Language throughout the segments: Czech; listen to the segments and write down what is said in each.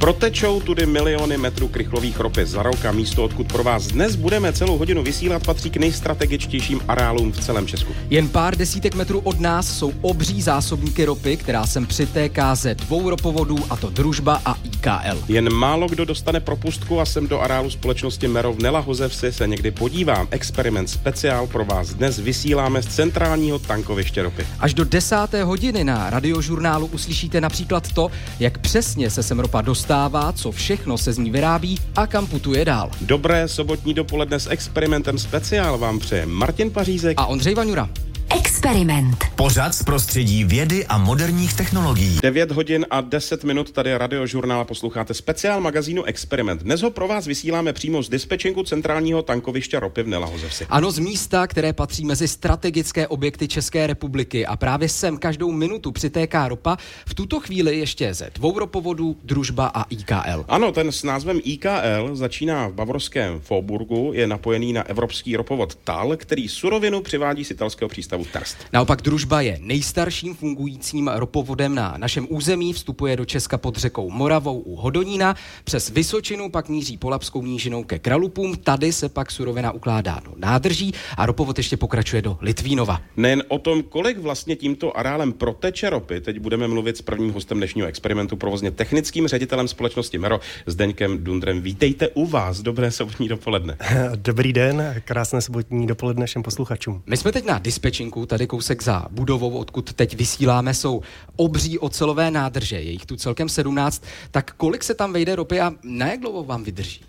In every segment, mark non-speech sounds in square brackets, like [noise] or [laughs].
Protečou tudy miliony metrů krychlových ropy za rok a místo, odkud pro vás dnes budeme celou hodinu vysílat, patří k nejstrategičtějším areálům v celém Česku. Jen pár desítek metrů od nás jsou obří zásobníky ropy, která sem přitéká ze dvou ropovodů, a to Družba a IKL. Jen málo kdo dostane propustku a sem do areálu společnosti Merov Nela Hozevsi se někdy podívám. Experiment speciál pro vás dnes vysíláme z centrálního tankoviště ropy. Až do desáté hodiny na radiožurnálu uslyšíte například to, jak přesně se sem ropa dostává, co všechno se z ní vyrábí a kam putuje dál. Dobré sobotní dopoledne s experimentem speciál vám přeje Martin Pařízek a Ondřej Vaňura. Experiment. Pořad z prostředí vědy a moderních technologií. 9 hodin a 10 minut tady radiožurnál posloucháte speciál magazínu Experiment. Dnes ho pro vás vysíláme přímo z dispečinku centrálního tankoviště ropy v Nelahozevsi. Ano, z místa, které patří mezi strategické objekty České republiky a právě sem každou minutu přitéká ropa. V tuto chvíli ještě ze dvou ropovodů, Družba a IKL. Ano, ten s názvem IKL začíná v bavorském Fauburgu, je napojený na evropský ropovod TAL, který surovinu přivádí z italského přístavu Trst. Naopak družba je nejstarším fungujícím ropovodem na našem území, vstupuje do Česka pod řekou Moravou u Hodonína, přes Vysočinu pak míří Polapskou nížinou ke Kralupům, tady se pak surovina ukládá do nádrží a ropovod ještě pokračuje do Litvínova. Nejen o tom, kolik vlastně tímto areálem proteče ropy, teď budeme mluvit s prvním hostem dnešního experimentu, provozně technickým ředitelem společnosti Mero, Zdeňkem Dundrem. Vítejte u vás, dobré sobotní dopoledne. Dobrý den, krásné sobotní dopoledne všem posluchačům. My jsme teď na dispečinku Vavřínku, tady kousek za budovou, odkud teď vysíláme, jsou obří ocelové nádrže, je jich tu celkem 17, tak kolik se tam vejde ropy a na jak dlouho vám vydrží?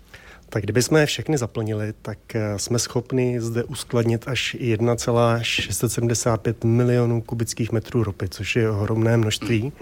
Tak kdybychom je všechny zaplnili, tak eh, jsme schopni zde uskladnit až 1,675 milionů kubických metrů ropy, což je ohromné množství.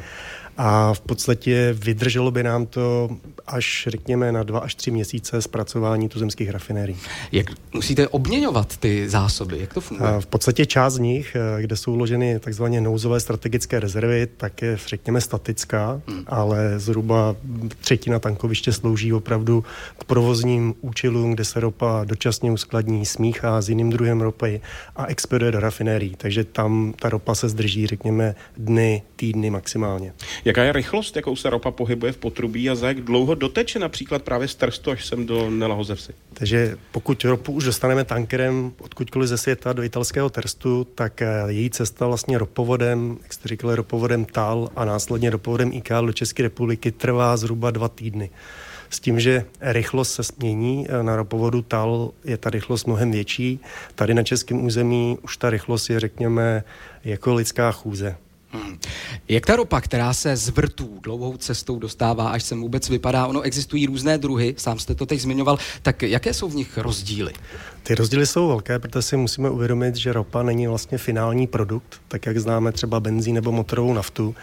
A v podstatě vydrželo by nám to až, řekněme, na dva až tři měsíce zpracování tuzemských rafinérií. Jak musíte obměňovat ty zásoby? Jak to funguje? V podstatě část z nich, eh, kde jsou uloženy takzvané nouzové strategické rezervy, tak je, řekněme, statická, hmm. ale zhruba třetina tankoviště slouží opravdu k provozním účelům, kde se ropa dočasně uskladní, smíchá s jiným druhem ropy a expeduje do rafinérií. Takže tam ta ropa se zdrží, řekněme, dny, týdny maximálně. Jaká je rychlost, jakou se ropa pohybuje v potrubí a za jak dlouho doteče například právě z Trstu až sem do Nelahozevsi? Takže pokud ropu už dostaneme tankerem odkudkoliv ze světa do italského Terstu, tak eh, její cesta vlastně ropovodem, jak jste říkali, ropovodem TAL a následně ropovodem IKL do České republiky trvá zhruba dva týdny. S tím, že rychlost se změní, eh, na ropovodu TAL je ta rychlost mnohem větší. Tady na českém území už ta rychlost je, řekněme, jako lidská chůze. Hmm. Jak ta ropa, která se z vrtů dlouhou cestou dostává, až sem vůbec vypadá, ono existují různé druhy, sám jste to teď zmiňoval, tak jaké jsou v nich rozdíly? Ty rozdíly jsou velké, protože si musíme uvědomit, že ropa není vlastně finální produkt, tak jak známe třeba benzín nebo motorovou naftu.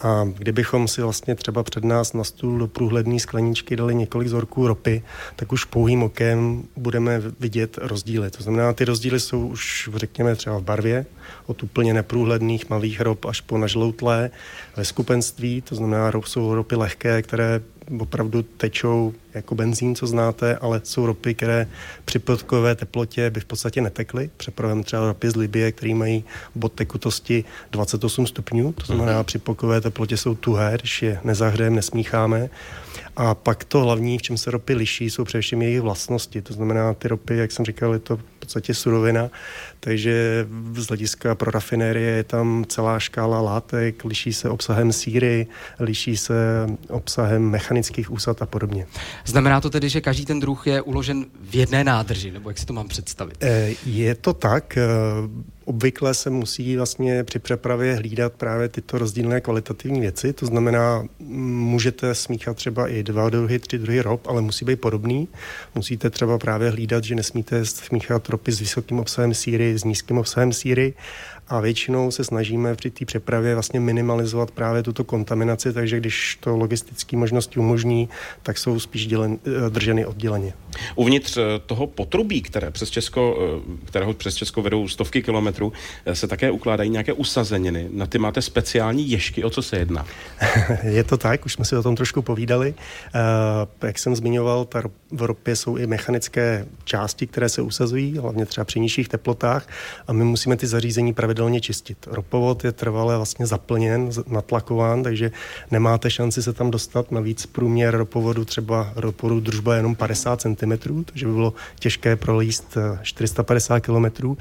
A kdybychom si vlastně třeba před nás na stůl do průhledné skleničky dali několik vzorků ropy, tak už pouhým okem budeme vidět rozdíly. To znamená, ty rozdíly jsou už, řekněme, třeba v barvě, od úplně neprůhledných malých rop až po nažloutlé ve skupenství, to znamená, jsou ropy lehké, které opravdu tečou jako benzín, co znáte, ale jsou ropy, které při podkové teplotě by v podstatě netekly. Přepravujeme třeba ropy z Libie, které mají bod tekutosti 28 stupňů, to znamená, mm-hmm. při pokové teplotě jsou tuhé, když je nezahřejeme, nesmícháme. A pak to hlavní, v čem se ropy liší, jsou především jejich vlastnosti. To znamená, ty ropy, jak jsem říkal, je to v podstatě surovina, takže z hlediska pro rafinérie je tam celá škála látek, liší se obsahem síry, liší se obsahem mechanických úsad a podobně. Znamená to tedy, že každý ten druh je uložen v jedné nádrži, nebo jak si to mám představit? Eh, je to tak. Eh, obvykle se musí vlastně při přepravě hlídat právě tyto rozdílné kvalitativní věci. To znamená, můžete smíchat třeba i dva druhy, tři druhy rob, ale musí být podobný. Musíte třeba právě hlídat, že nesmíte smíchat ropy s vysokým obsahem síry, s nízkým obsahem síry a většinou se snažíme při té přepravě vlastně minimalizovat právě tuto kontaminaci, takže když to logistické možnosti umožní, tak jsou spíš dělen, eh, drženy odděleně. Uvnitř eh, toho potrubí, které přes Česko, eh, kterého přes Česko vedou stovky kilometrů, se také ukládají nějaké usazeniny. Na ty máte speciální ješky, o co se jedná? [laughs] Je to tak, už jsme si o tom trošku povídali. Jak jsem zmiňoval, ta v ropě jsou i mechanické části, které se usazují, hlavně třeba při nižších teplotách a my musíme ty zařízení právě pravidelně čistit. Ropovod je trvale vlastně zaplněn, natlakován, takže nemáte šanci se tam dostat. Navíc průměr ropovodu třeba ropovodu družba je jenom 50 cm, takže by bylo těžké prolíst 450 km.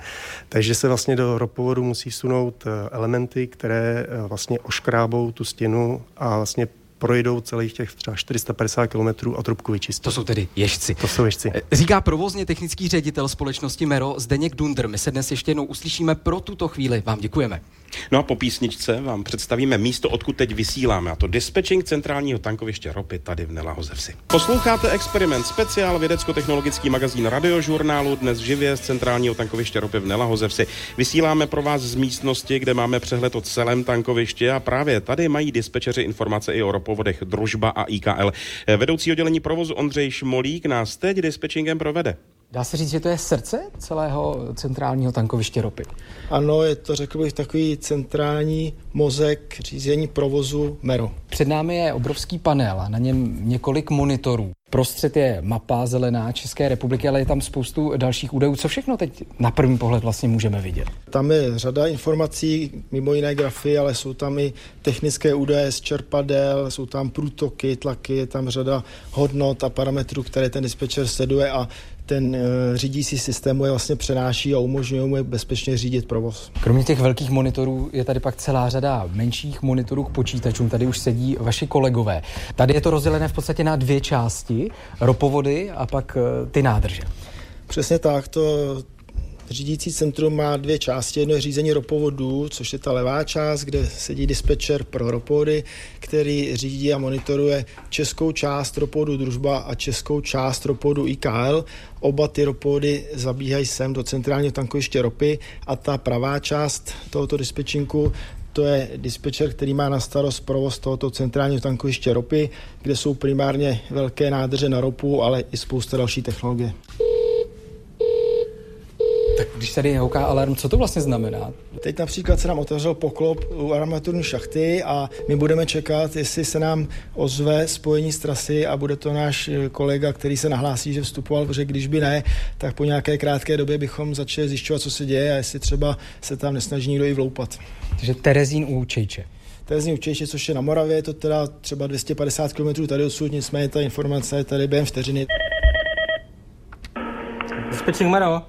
Takže se vlastně do ropovodu musí sunout elementy, které vlastně oškrábou tu stěnu a vlastně projdou celých těch třeba 450 km a trubku vyčistí. To jsou tedy ježci. To jsou ježci. Eh, říká provozně technický ředitel společnosti Mero Zdeněk Dunder. My se dnes ještě jednou uslyšíme pro tuto chvíli. Vám děkujeme. No a po písničce vám představíme místo, odkud teď vysíláme, a to dispečing centrálního tankoviště ropy tady v Nelahozevsi. Posloucháte Experiment, speciál vědecko-technologický magazín radiožurnálu, dnes živě z centrálního tankoviště ropy v Nelahozevsi. Vysíláme pro vás z místnosti, kde máme přehled o celém tankovišti a právě tady mají dispečeři informace i o ropovodech Družba a IKL. Vedoucí oddělení provozu Ondřej Šmolík nás teď dispečingem provede. Dá se říct, že to je srdce celého centrálního tankoviště ropy? Ano, je to, řekl bych, takový centrální mozek řízení provozu MERO. Před námi je obrovský panel a na něm několik monitorů. Prostřed je mapa zelená České republiky, ale je tam spoustu dalších údajů. Co všechno teď na první pohled vlastně můžeme vidět? Tam je řada informací, mimo jiné grafy, ale jsou tam i technické údaje z čerpadel, jsou tam průtoky, tlaky, je tam řada hodnot a parametrů, které ten dispečer sleduje a ten uh, řídící systém je vlastně přenáší a umožňuje mu bezpečně řídit provoz. Kromě těch velkých monitorů je tady pak celá řada menších monitorů k počítačům. Tady už sedí vaši kolegové. Tady je to rozdělené v podstatě na dvě části, ropovody a pak uh, ty nádrže. Přesně tak, to Řídící centrum má dvě části. Jedno je řízení ropovodů, což je ta levá část, kde sedí dispečer pro ropovody, který řídí a monitoruje českou část ropovodu družba a českou část ropovodu IKL. Oba ty ropovody zabíhají sem do centrálního tankoviště ropy a ta pravá část tohoto dispečinku to je dispečer, který má na starost provoz tohoto centrálního tankoviště ropy, kde jsou primárně velké nádrže na ropu, ale i spousta další technologie. Když tady houká alarm, co to vlastně znamená? Teď například se nám otevřel poklop u armaturní šachty a my budeme čekat, jestli se nám ozve spojení z trasy a bude to náš eh, kolega, který se nahlásí, že vstupoval, protože když by ne, tak po nějaké krátké době bychom začali zjišťovat, co se děje a jestli třeba se tam nesnaží někdo i vloupat. Takže Terezín u Čejče. Terezín u Čejče, což je na Moravě, je to teda třeba 250 km tady odsud, nicméně ta informace je tady během vteřiny. Dispečing Maro.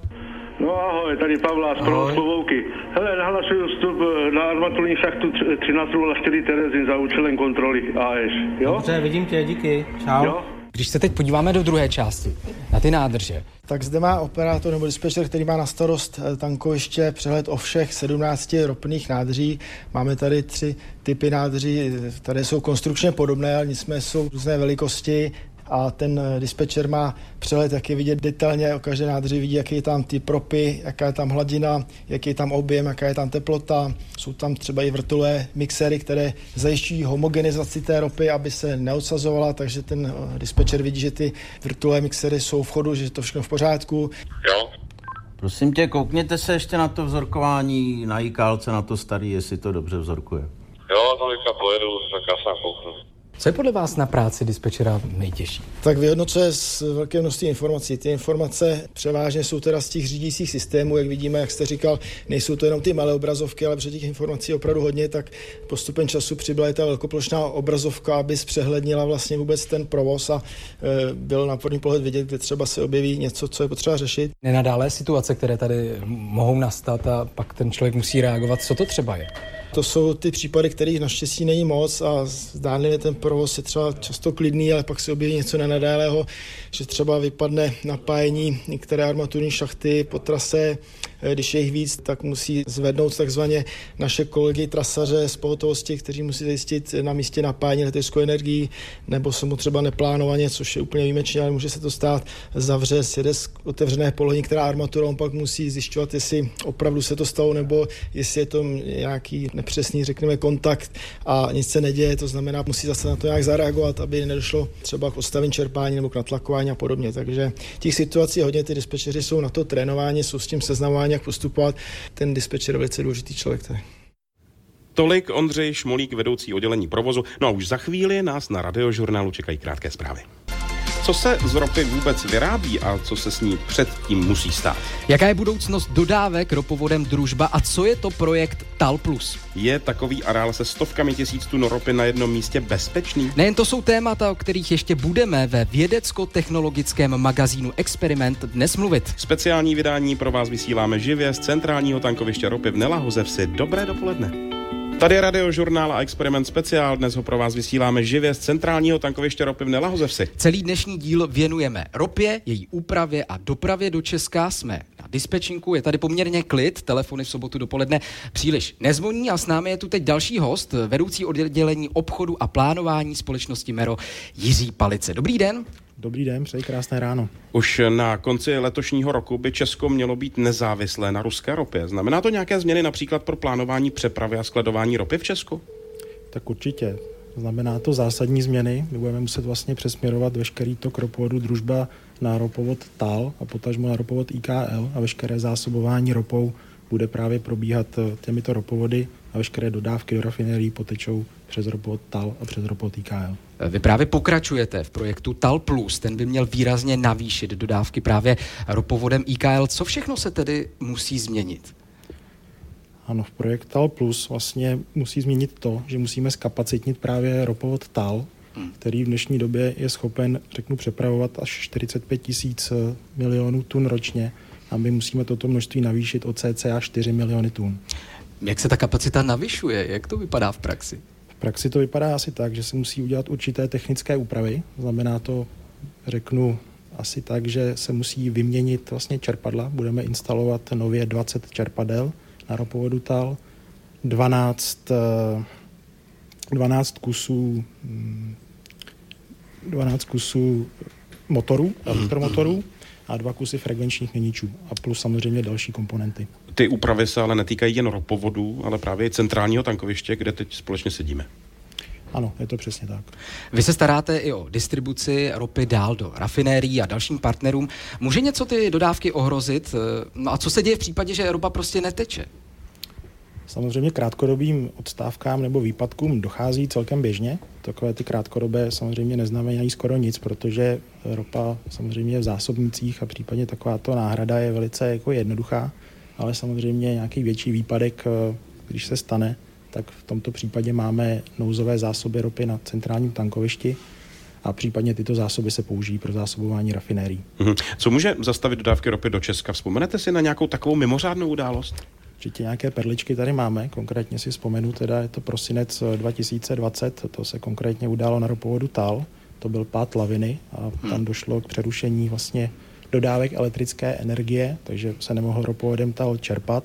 No ahoj, tady Pavla z Plovouky. Hele, nahlasuju vstup eh, na armaturní šachtu 1304 Terezin za účelem kontroly AS. Jo? Dobře, vidím tě, díky. Čau. Jo? Když se teď podíváme do druhé části, na ty nádrže, tak zde má operátor nebo dispečer, který má na starost eh, tankoviště přehled o všech 17 ropných nádrží. Máme tady tři typy nádrží, které jsou konstrukčně podobné, ale nicméně jsou různé velikosti a ten eh, dispečer má přehled, jak je vidět detailně o každé nádrži, vidí, jaký je tam ty propy, jaká je tam hladina, jaký je tam objem, jaká je tam teplota. Jsou tam třeba i vrtulé mixéry, které zajišťují homogenizaci té ropy, aby se neodsazovala, takže ten eh, dispečer vidí, že ty vrtulé mixéry jsou v chodu, že je to všechno v pořádku. Jo. Prosím tě, koukněte se ještě na to vzorkování na IKálce, na to starý, jestli to dobře vzorkuje. Jo, to teďka pojedu, tak já se kouknu. Co je podle vás na práci dispečera nejtěžší? Tak vyhodnocuje z velké množství informací. Ty informace převážně jsou teda z těch řídících systémů, jak vidíme, jak jste říkal, nejsou to jenom ty malé obrazovky, ale protože těch informací opravdu hodně, tak postupem času přibyla i ta velkoplošná obrazovka, aby zpřehlednila vlastně vůbec ten provoz a e, byl na první pohled vidět, kde třeba se objeví něco, co je potřeba řešit. Nenadále situace, které tady mohou nastat a pak ten člověk musí reagovat. Co to třeba je? To jsou ty případy, kterých naštěstí není moc a zdánlivě ten provoz je třeba často klidný, ale pak se objeví něco nenadálého, že třeba vypadne napájení některé armaturní šachty po trase, když je jich víc, tak musí zvednout takzvaně naše kolegy trasaře z pohotovosti, kteří musí zajistit na místě napájení leteckou energii, nebo se mu třeba neplánovaně, což je úplně výjimečné, ale může se to stát, zavře, sjede z otevřené polohy, která armatura, on pak musí zjišťovat, jestli opravdu se to stalo, nebo jestli je to nějaký nepřesný, řekněme, kontakt a nic se neděje, to znamená, musí zase na to nějak zareagovat, aby nedošlo třeba k odstavení čerpání nebo k natlakování a podobně. Takže těch situací hodně, ty dispečeři jsou na to trénováni, jsou s tím seznamováni, jak postupovat. Ten dispečer je velice důležitý člověk. Tady. Tolik Ondřej Šmolík, vedoucí oddělení provozu. No a už za chvíli nás na radiožurnálu čekají krátké zprávy. Co se z ropy vůbec vyrábí a co se s ní předtím musí stát? Jaká je budoucnost dodávek ropovodem Družba a co je to projekt TAL+. Je takový areál se stovkami tisíc tun ropy na jednom místě bezpečný? Nejen to jsou témata, o kterých ještě budeme ve vědecko-technologickém magazínu Experiment dnes mluvit. Speciální vydání pro vás vysíláme živě z centrálního tankoviště ropy v Nelahozevsi. Dobré dopoledne. Tady je radiožurnál a experiment speciál. Dnes ho pro vás vysíláme živě z centrálního tankoviště ropy v Nelahozevsi. Celý dnešní díl věnujeme ropě, její úpravě a dopravě do Česka. Jsme na dispečinku, je tady poměrně klid, telefony v sobotu dopoledne příliš nezvoní a s námi je tu teď další host, vedoucí oddělení obchodu a plánování společnosti Mero Jiří Palice. Dobrý den. Dobrý den, přeji krásné ráno. Už na konci letošního roku by Česko mělo být nezávislé na ruské ropě. Znamená to nějaké změny například pro plánování přepravy a skladování ropy v Česku? Tak určitě. Znamená to zásadní změny. My budeme muset vlastně přesměrovat veškerý tok ropovodu družba na ropovod TAL a potažmo na ropovod IKL a veškeré zásobování ropou bude právě probíhat eh, těmito ropovody a veškeré dodávky do rafinérií potečou přes ropovod TAL a přes ropovod IKL. Vy právě pokračujete v projektu TAL+, Plus. ten by měl výrazně navýšit dodávky právě ropovodem IKL. Co všechno se tedy musí změnit? Ano, v projekt TAL Plus vlastně musí změnit to, že musíme skapacitnit právě ropovod TAL, hmm. který v dnešní době je schopen, řeknu, přepravovat až 45 tisíc eh, milionů tun ročně a my musíme toto množství navýšit o cca 4 miliony tun. Jak se ta kapacita navyšuje? Jak to vypadá v praxi? V praxi to vypadá asi tak, že se musí udělat určité technické úpravy. Znamená to, řeknu, asi tak, že se musí vyměnit vlastně čerpadla. Budeme instalovat nově 20 čerpadel na ropovodu TAL, 12, 12 kusů 12 kusů motorů, elektromotorů a dva kusy frekvenčních měničů a plus samozřejmě další komponenty. Ty úpravy se ale netýkají jen ropovodů, ale právě centrálního tankoviště, kde teď společně sedíme. Ano, je to přesně tak. Vy se staráte i o distribuci ropy dál do rafinérií a dalším partnerům. Může něco ty dodávky ohrozit? No a co se děje v případě, že ropa prostě neteče? Samozřejmě krátkodobým odstávkám nebo výpadkům dochází celkem běžně. Takové ty krátkodobé samozřejmě neznamenají skoro nic, protože ropa samozřejmě v zásobnicích a případně takováto náhrada je velice jako jednoduchá, ale samozřejmě nějaký větší výpadek, eh, když se stane, tak v tomto případě máme nouzové zásoby ropy na centrálním tankovišti, a případně tyto zásoby se použijí pro zásobování rafinérií. Mhm. Co může zastavit dodávky ropy do Česka? Vzpomenete si na nějakou takovou mimořádnou událost? Určitě nějaké perličky tady máme, konkrétně si vzpomenu, teda je to prosinec 2020, to se konkrétně událo na ropovodu TAL, to byl pád laviny a tam hmm. došlo k přerušení vlastně dodávek elektrické energie, takže se nemohl ropovodem TAL čerpat.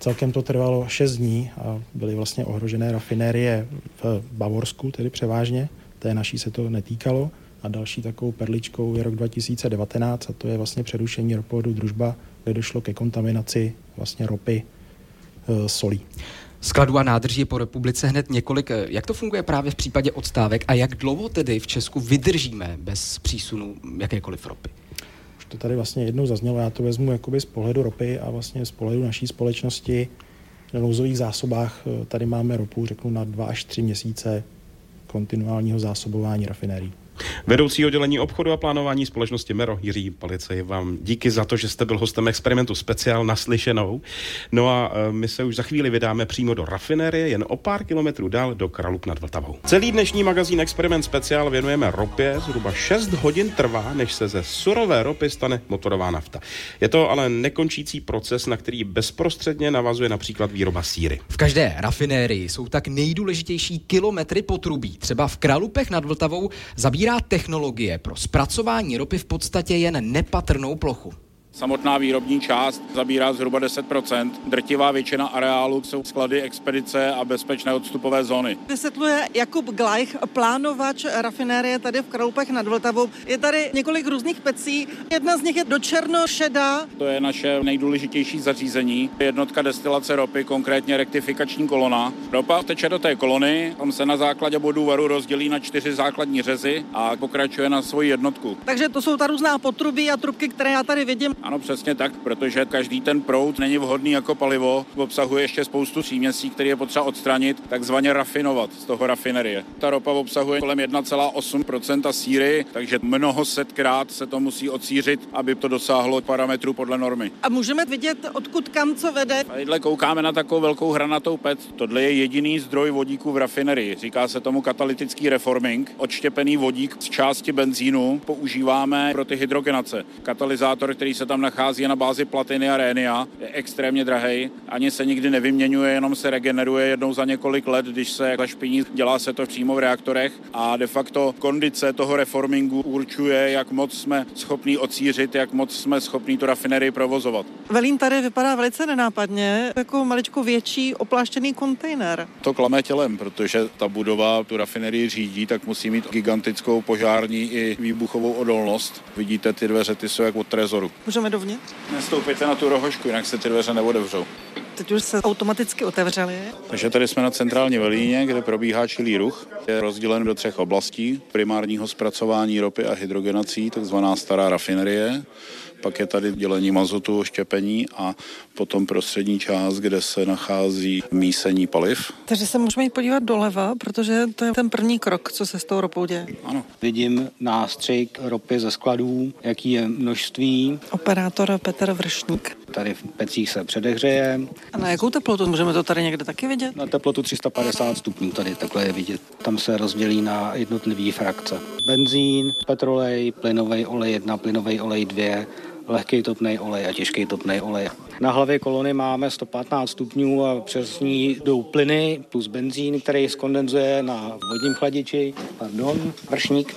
Celkem to trvalo 6 dní a byly vlastně ohrožené rafinérie v Bavorsku, tedy převážně, té naší se to netýkalo. A další takovou perličkou je rok 2019 a to je vlastně přerušení ropovodu družba, kde došlo ke kontaminaci vlastně ropy e, solí. Skladů a nádrží je po republice hned několik. Jak to funguje právě v případě odstávek a jak dlouho tedy v Česku vydržíme bez přísunu jakékoliv ropy? Už to tady vlastně jednou zaznělo, já to vezmu jakoby z pohledu ropy a vlastně z pohledu naší společnosti. Na nouzových zásobách e, tady máme ropu, řeknu, na dva až tři měsíce kontinuálního zásobování rafinérií. Vedoucí oddělení obchodu a plánování společnosti Mero Jiří Palicej, vám díky za to, že jste byl hostem experimentu speciál naslyšenou. No a e, my se už za chvíli vydáme přímo do rafinérie, jen o pár kilometrů dál do Kralup nad Vltavou. Celý dnešní magazín Experiment speciál věnujeme ropě. Zhruba 6 hodin trvá, než se ze surové ropy stane motorová nafta. Je to ale nekončící proces, na který bezprostředně navazuje například výroba síry. V každé rafinérii jsou tak nejdůležitější kilometry potrubí. Třeba v Kralupech nad Vltavou zabíjí zabírá technologie pro zpracování ropy v podstatě jen nepatrnou plochu. Samotná výrobní část zabírá zhruba 10%. Drtivá většina areálu jsou sklady, expedice a bezpečné odstupové zóny. Vysvětluje Jakub Glajch, plánovač rafinérie tady v Kroupech nad Vltavou. Je tady několik různých pecí. Jedna z nich je do černošeda. To je naše nejdůležitější zařízení. Jednotka destilace ropy, konkrétně rektifikační kolona. Ropa teče do té kolony, tam se na základě bodu varu rozdělí na čtyři základní řezy a pokračuje na svoji jednotku. Takže to jsou ta různá potrubí a trubky, které já tady vidím Ano, přesně tak, protože každý ten proud není vhodný jako palivo, obsahuje ještě spoustu příměsí, které je potřeba odstranit, takzvaně rafinovat z toho rafinerie. Ta ropa obsahuje kolem 1,8% síry, takže mnoho setkrát se to musí odsířit, aby to dosáhlo parametrů podle normy. A můžeme vidět, odkud kam co vede? Tadyhle koukáme na takovou velkou hranatou pec. Tohle je jediný zdroj vodíku v rafinerii. Říká se tomu katalytický reforming. Odštěpený vodík z části benzínu používáme pro ty hydrogenace. Katalyzátor, který se tam nachází je na bázi platiny a rénia, je extrémně drahý. Ani se nikdy nevyměňuje, jenom se regeneruje jednou za několik let, když se zašpiní. Dělá se to přímo v reaktorech a de facto kondice toho reformingu určuje, jak moc jsme schopní odsířit, jak moc jsme schopní tu rafinerii provozovat. Velín tady vypadá velice nenápadně, jako maličko větší opláštěný kontejner. To klame tělem, protože ta budova tu rafinerii řídí, tak musí mít gigantickou požární i výbuchovou odolnost. Vidíte, ty dveře ty jsou jak od trezoru. Můžeme dovnitř? Nestoupíte na tu rohošku, jinak se ty dveře neodevřou. Teď už se automaticky otevřely. Takže tady jsme na centrální velíně, kde probíhá čilý ruch. Je rozdělen do třech oblastí. Primárního zpracování ropy a hydrogenací, takzvaná stará rafinerie pak je tady dělení mazotu, štěpení a potom prostřední část, kde se nachází mísení paliv. Takže se můžeme jít podívat doleva, protože to je ten první krok, co se s tou ropou děje. Ano. Vidím nástřik ropy ze skladů, jaký je množství. Operátor Petr Vršník. Tady v pecích se předehřeje. A na jakou teplotu? Můžeme to tady někde taky vidět? Na teplotu 350 stupňů tady takhle je vidět. Tam se rozdělí na jednotlivé frakce. Benzín, petrolej, plynový olej 1, plynový olej 2, lehký topný olej a těžký topný olej. Na hlavě kolony máme 115 stupňů a přes ní jdou plyny plus benzín, který skondenzuje na vodním chladiči. Pardon, vršník.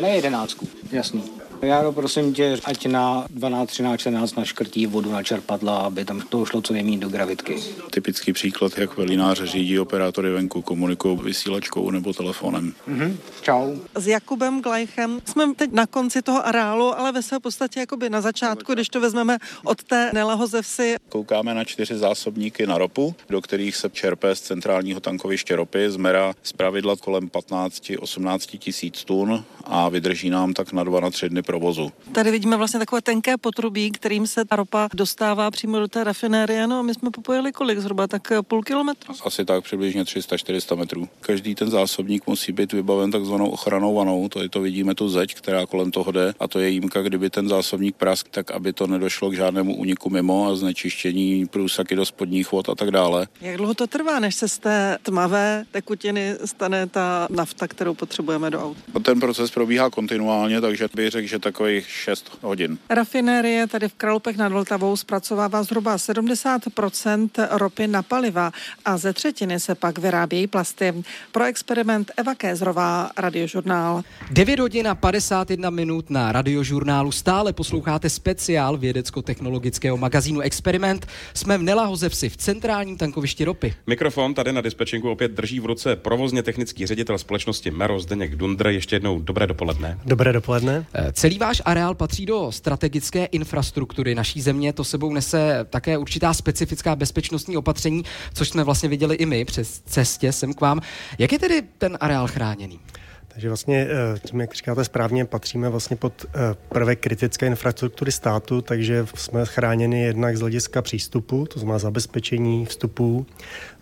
Na jedenáctku, jasný. Já prosím tě, ať na 12, 13, 14 naškrtí vodu na čerpadla, aby tam to šlo co nejméně do gravitky. Typický příklad, jak velináře řídí operátory venku, komunikují vysílačkou nebo telefonem. Mhm. Čau. S Jakubem Glajchem jsme teď na konci toho areálu, ale ve své podstatě jakoby na začátku, když to vezmeme od té Nelahoze vsi. Koukáme na čtyři zásobníky na ropu, do kterých se čerpe z centrálního tankoviště ropy, zmera z pravidla kolem 15-18 tisíc tun a vydrží nám tak na dva na tři dny provozu. Tady vidíme vlastně takové tenké potrubí, kterým se ta ropa dostává přímo do té rafinérie. No a my jsme popojili kolik? Zhruba tak půl kilometru? Asi tak přibližně 300-400 metrů. Každý ten zásobník musí být vybaven takzvanou ochranou vanou, to je to vidíme tu zeď, která kolem toho jde a to je jímka, kdyby ten zásobník prask, tak aby to nedošlo k žádnému úniku mimo a znečištění průsaky do spodních vod a tak dále. Jak dlouho to trvá, než se z té tmavé tekutiny stane ta nafta, kterou potřebujeme do aut? Ten proces probíhá kontinuálně, takže bych řekl, že takových 6 hodin. Rafinérie tady v Kralupech nad Vltavou zpracovává zhruba 70% ropy na paliva a ze třetiny se pak vyrábějí plasty. Pro experiment Eva Kézrová, Radiožurnál. 9 hodin a 51 minut na radiožurnálu. Stále posloucháte speciál vědecko-technologického magazínu Experiment. Jsme v Nelahozevsi v centrálním tankovišti ropy. Mikrofon tady na dispečinku opět drží v ruce provozně technický ředitel společnosti Mero Zdeněk Dundr. Ještě jednou dobré dopoledne. Dobré dopoledne. Eh, Celý váš areál patří do strategické infrastruktury naší země. To sebou nese také určitá specifická bezpečnostní opatření, což jsme vlastně viděli i my přes cestě sem k vám. Jak je tedy ten areál chráněný? Takže vlastně eh, tím, jak říkáte správně, patříme vlastně pod eh, prvek kritické infrastruktury státu, takže jsme chráněni jednak z hlediska přístupu, to znamená zabezpečení vstupů.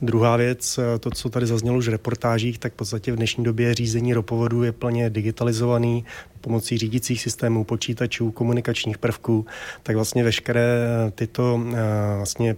Druhá věc, eh, to, co tady zaznělo už v reportážích, tak v podstatě v dnešní době řízení ropovodu je plně digitalizovaný pomocí řídících systémů, počítačů, komunikačních prvků, tak vlastně veškeré tyto vlastně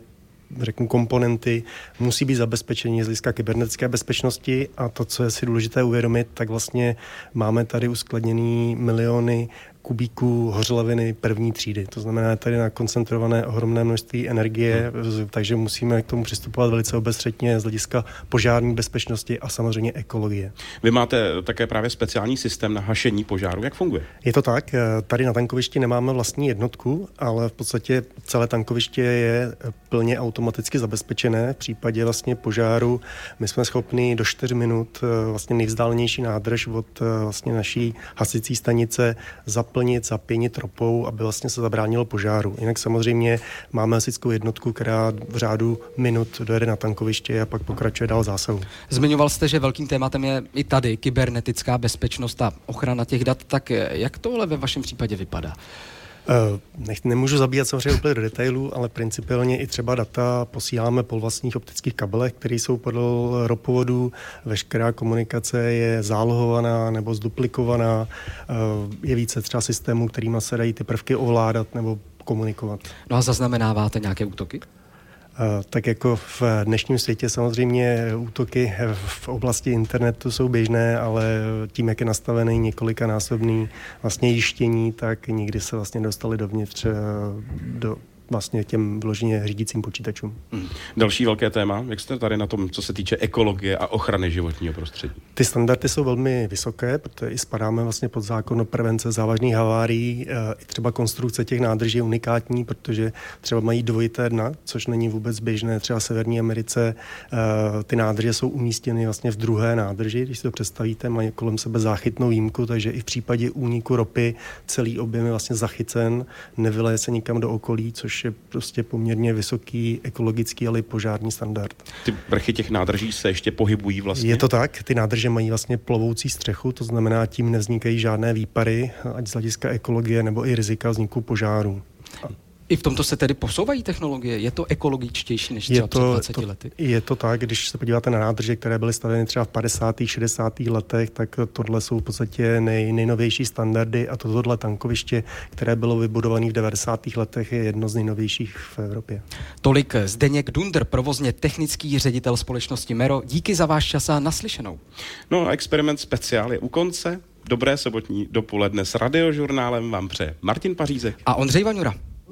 řeknu, komponenty musí být zabezpečení z hlediska kybernetické bezpečnosti a to, co je si důležité uvědomit, tak vlastně máme tady uskladněný miliony kubíků hořlaviny první třídy. To znamená tady na koncentrované ohromné množství energie, hmm. takže musíme k tomu přistupovat velice obezřetně z hlediska požární bezpečnosti a samozřejmě ekologie. Vy máte také právě speciální systém na hašení požáru. Jak funguje? Je to tak. Tady na tankovišti nemáme vlastní jednotku, ale v podstatě celé tankoviště je plně automaticky zabezpečené. V případě vlastně požáru my jsme schopni do 4 minut vlastně nejvzdálenější nádrž od vlastně naší hasicí stanice zaplnit zaplnit, zapěnit ropou, aby vlastně se zabránilo požáru. Jinak samozřejmě máme hasičskou jednotku, která v řádu minut dojede na tankoviště a pak pokračuje dál zásahu. Zmiňoval jste, že velkým tématem je i tady kybernetická bezpečnost a ochrana těch dat. Tak jak tohle ve vašem případě vypadá? Uh, nech, nemůžu zabíjat samozřejmě úplně do detailů, ale principiálně i třeba data posíláme po vlastních optických kabelech, které jsou podle ropovodů. Veškerá komunikace je zálohovaná nebo zduplikovaná. Uh, je více třeba systémů, kterými se dají ty prvky ovládat nebo komunikovat. No a zaznamenáváte nějaké útoky? Tak jako v dnešním světě samozřejmě útoky v oblasti internetu jsou běžné, ale tím, jak je nastavený několikanásobný vlastně jištění, tak nikdy se vlastně dostali dovnitř do vlastně těm vloženě řídícím počítačům. Hmm. Další velké téma, jak jste tady na tom, co se týče ekologie a ochrany životního prostředí? Ty standardy jsou velmi vysoké, protože i spadáme vlastně pod zákon o prevence závažných havárií. Eh, I třeba konstrukce těch nádrží je unikátní, protože třeba mají dvojité dna, což není vůbec běžné. Třeba v Severní Americe eh, ty nádrže jsou umístěny vlastně v druhé nádrži, když si to představíte, mají kolem sebe záchytnou výjimku, takže i v případě úniku ropy celý objem je vlastně zachycen, nevyleje se nikam do okolí, což je prostě poměrně vysoký ekologický, ale i požární standard. Ty vrchy těch nádrží se ještě pohybují vlastně? Je to tak, ty nádrže mají vlastně plovoucí střechu, to znamená, tím nevznikají žádné výpary, ať z hlediska ekologie nebo i rizika vzniku požáru. I v tomto se tedy posouvají technologie? Je to ekologičtější než třeba je to, před 20 to, lety? Je to tak, když se podíváte na nádrže, které byly stavěny třeba v 50. 60. letech, tak tohle jsou v podstatě nej, nejnovější standardy a to tohle tankoviště, které bylo vybudované v 90. letech, je jedno z nejnovějších v Evropě. Tolik Zdeněk Dunder, provozně technický ředitel společnosti Mero. Díky za váš čas a naslyšenou. No a experiment speciál je u konce. Dobré sobotní dopoledne s radiožurnálem vám přeje Martin Pařízek a Ondřej Vaňura.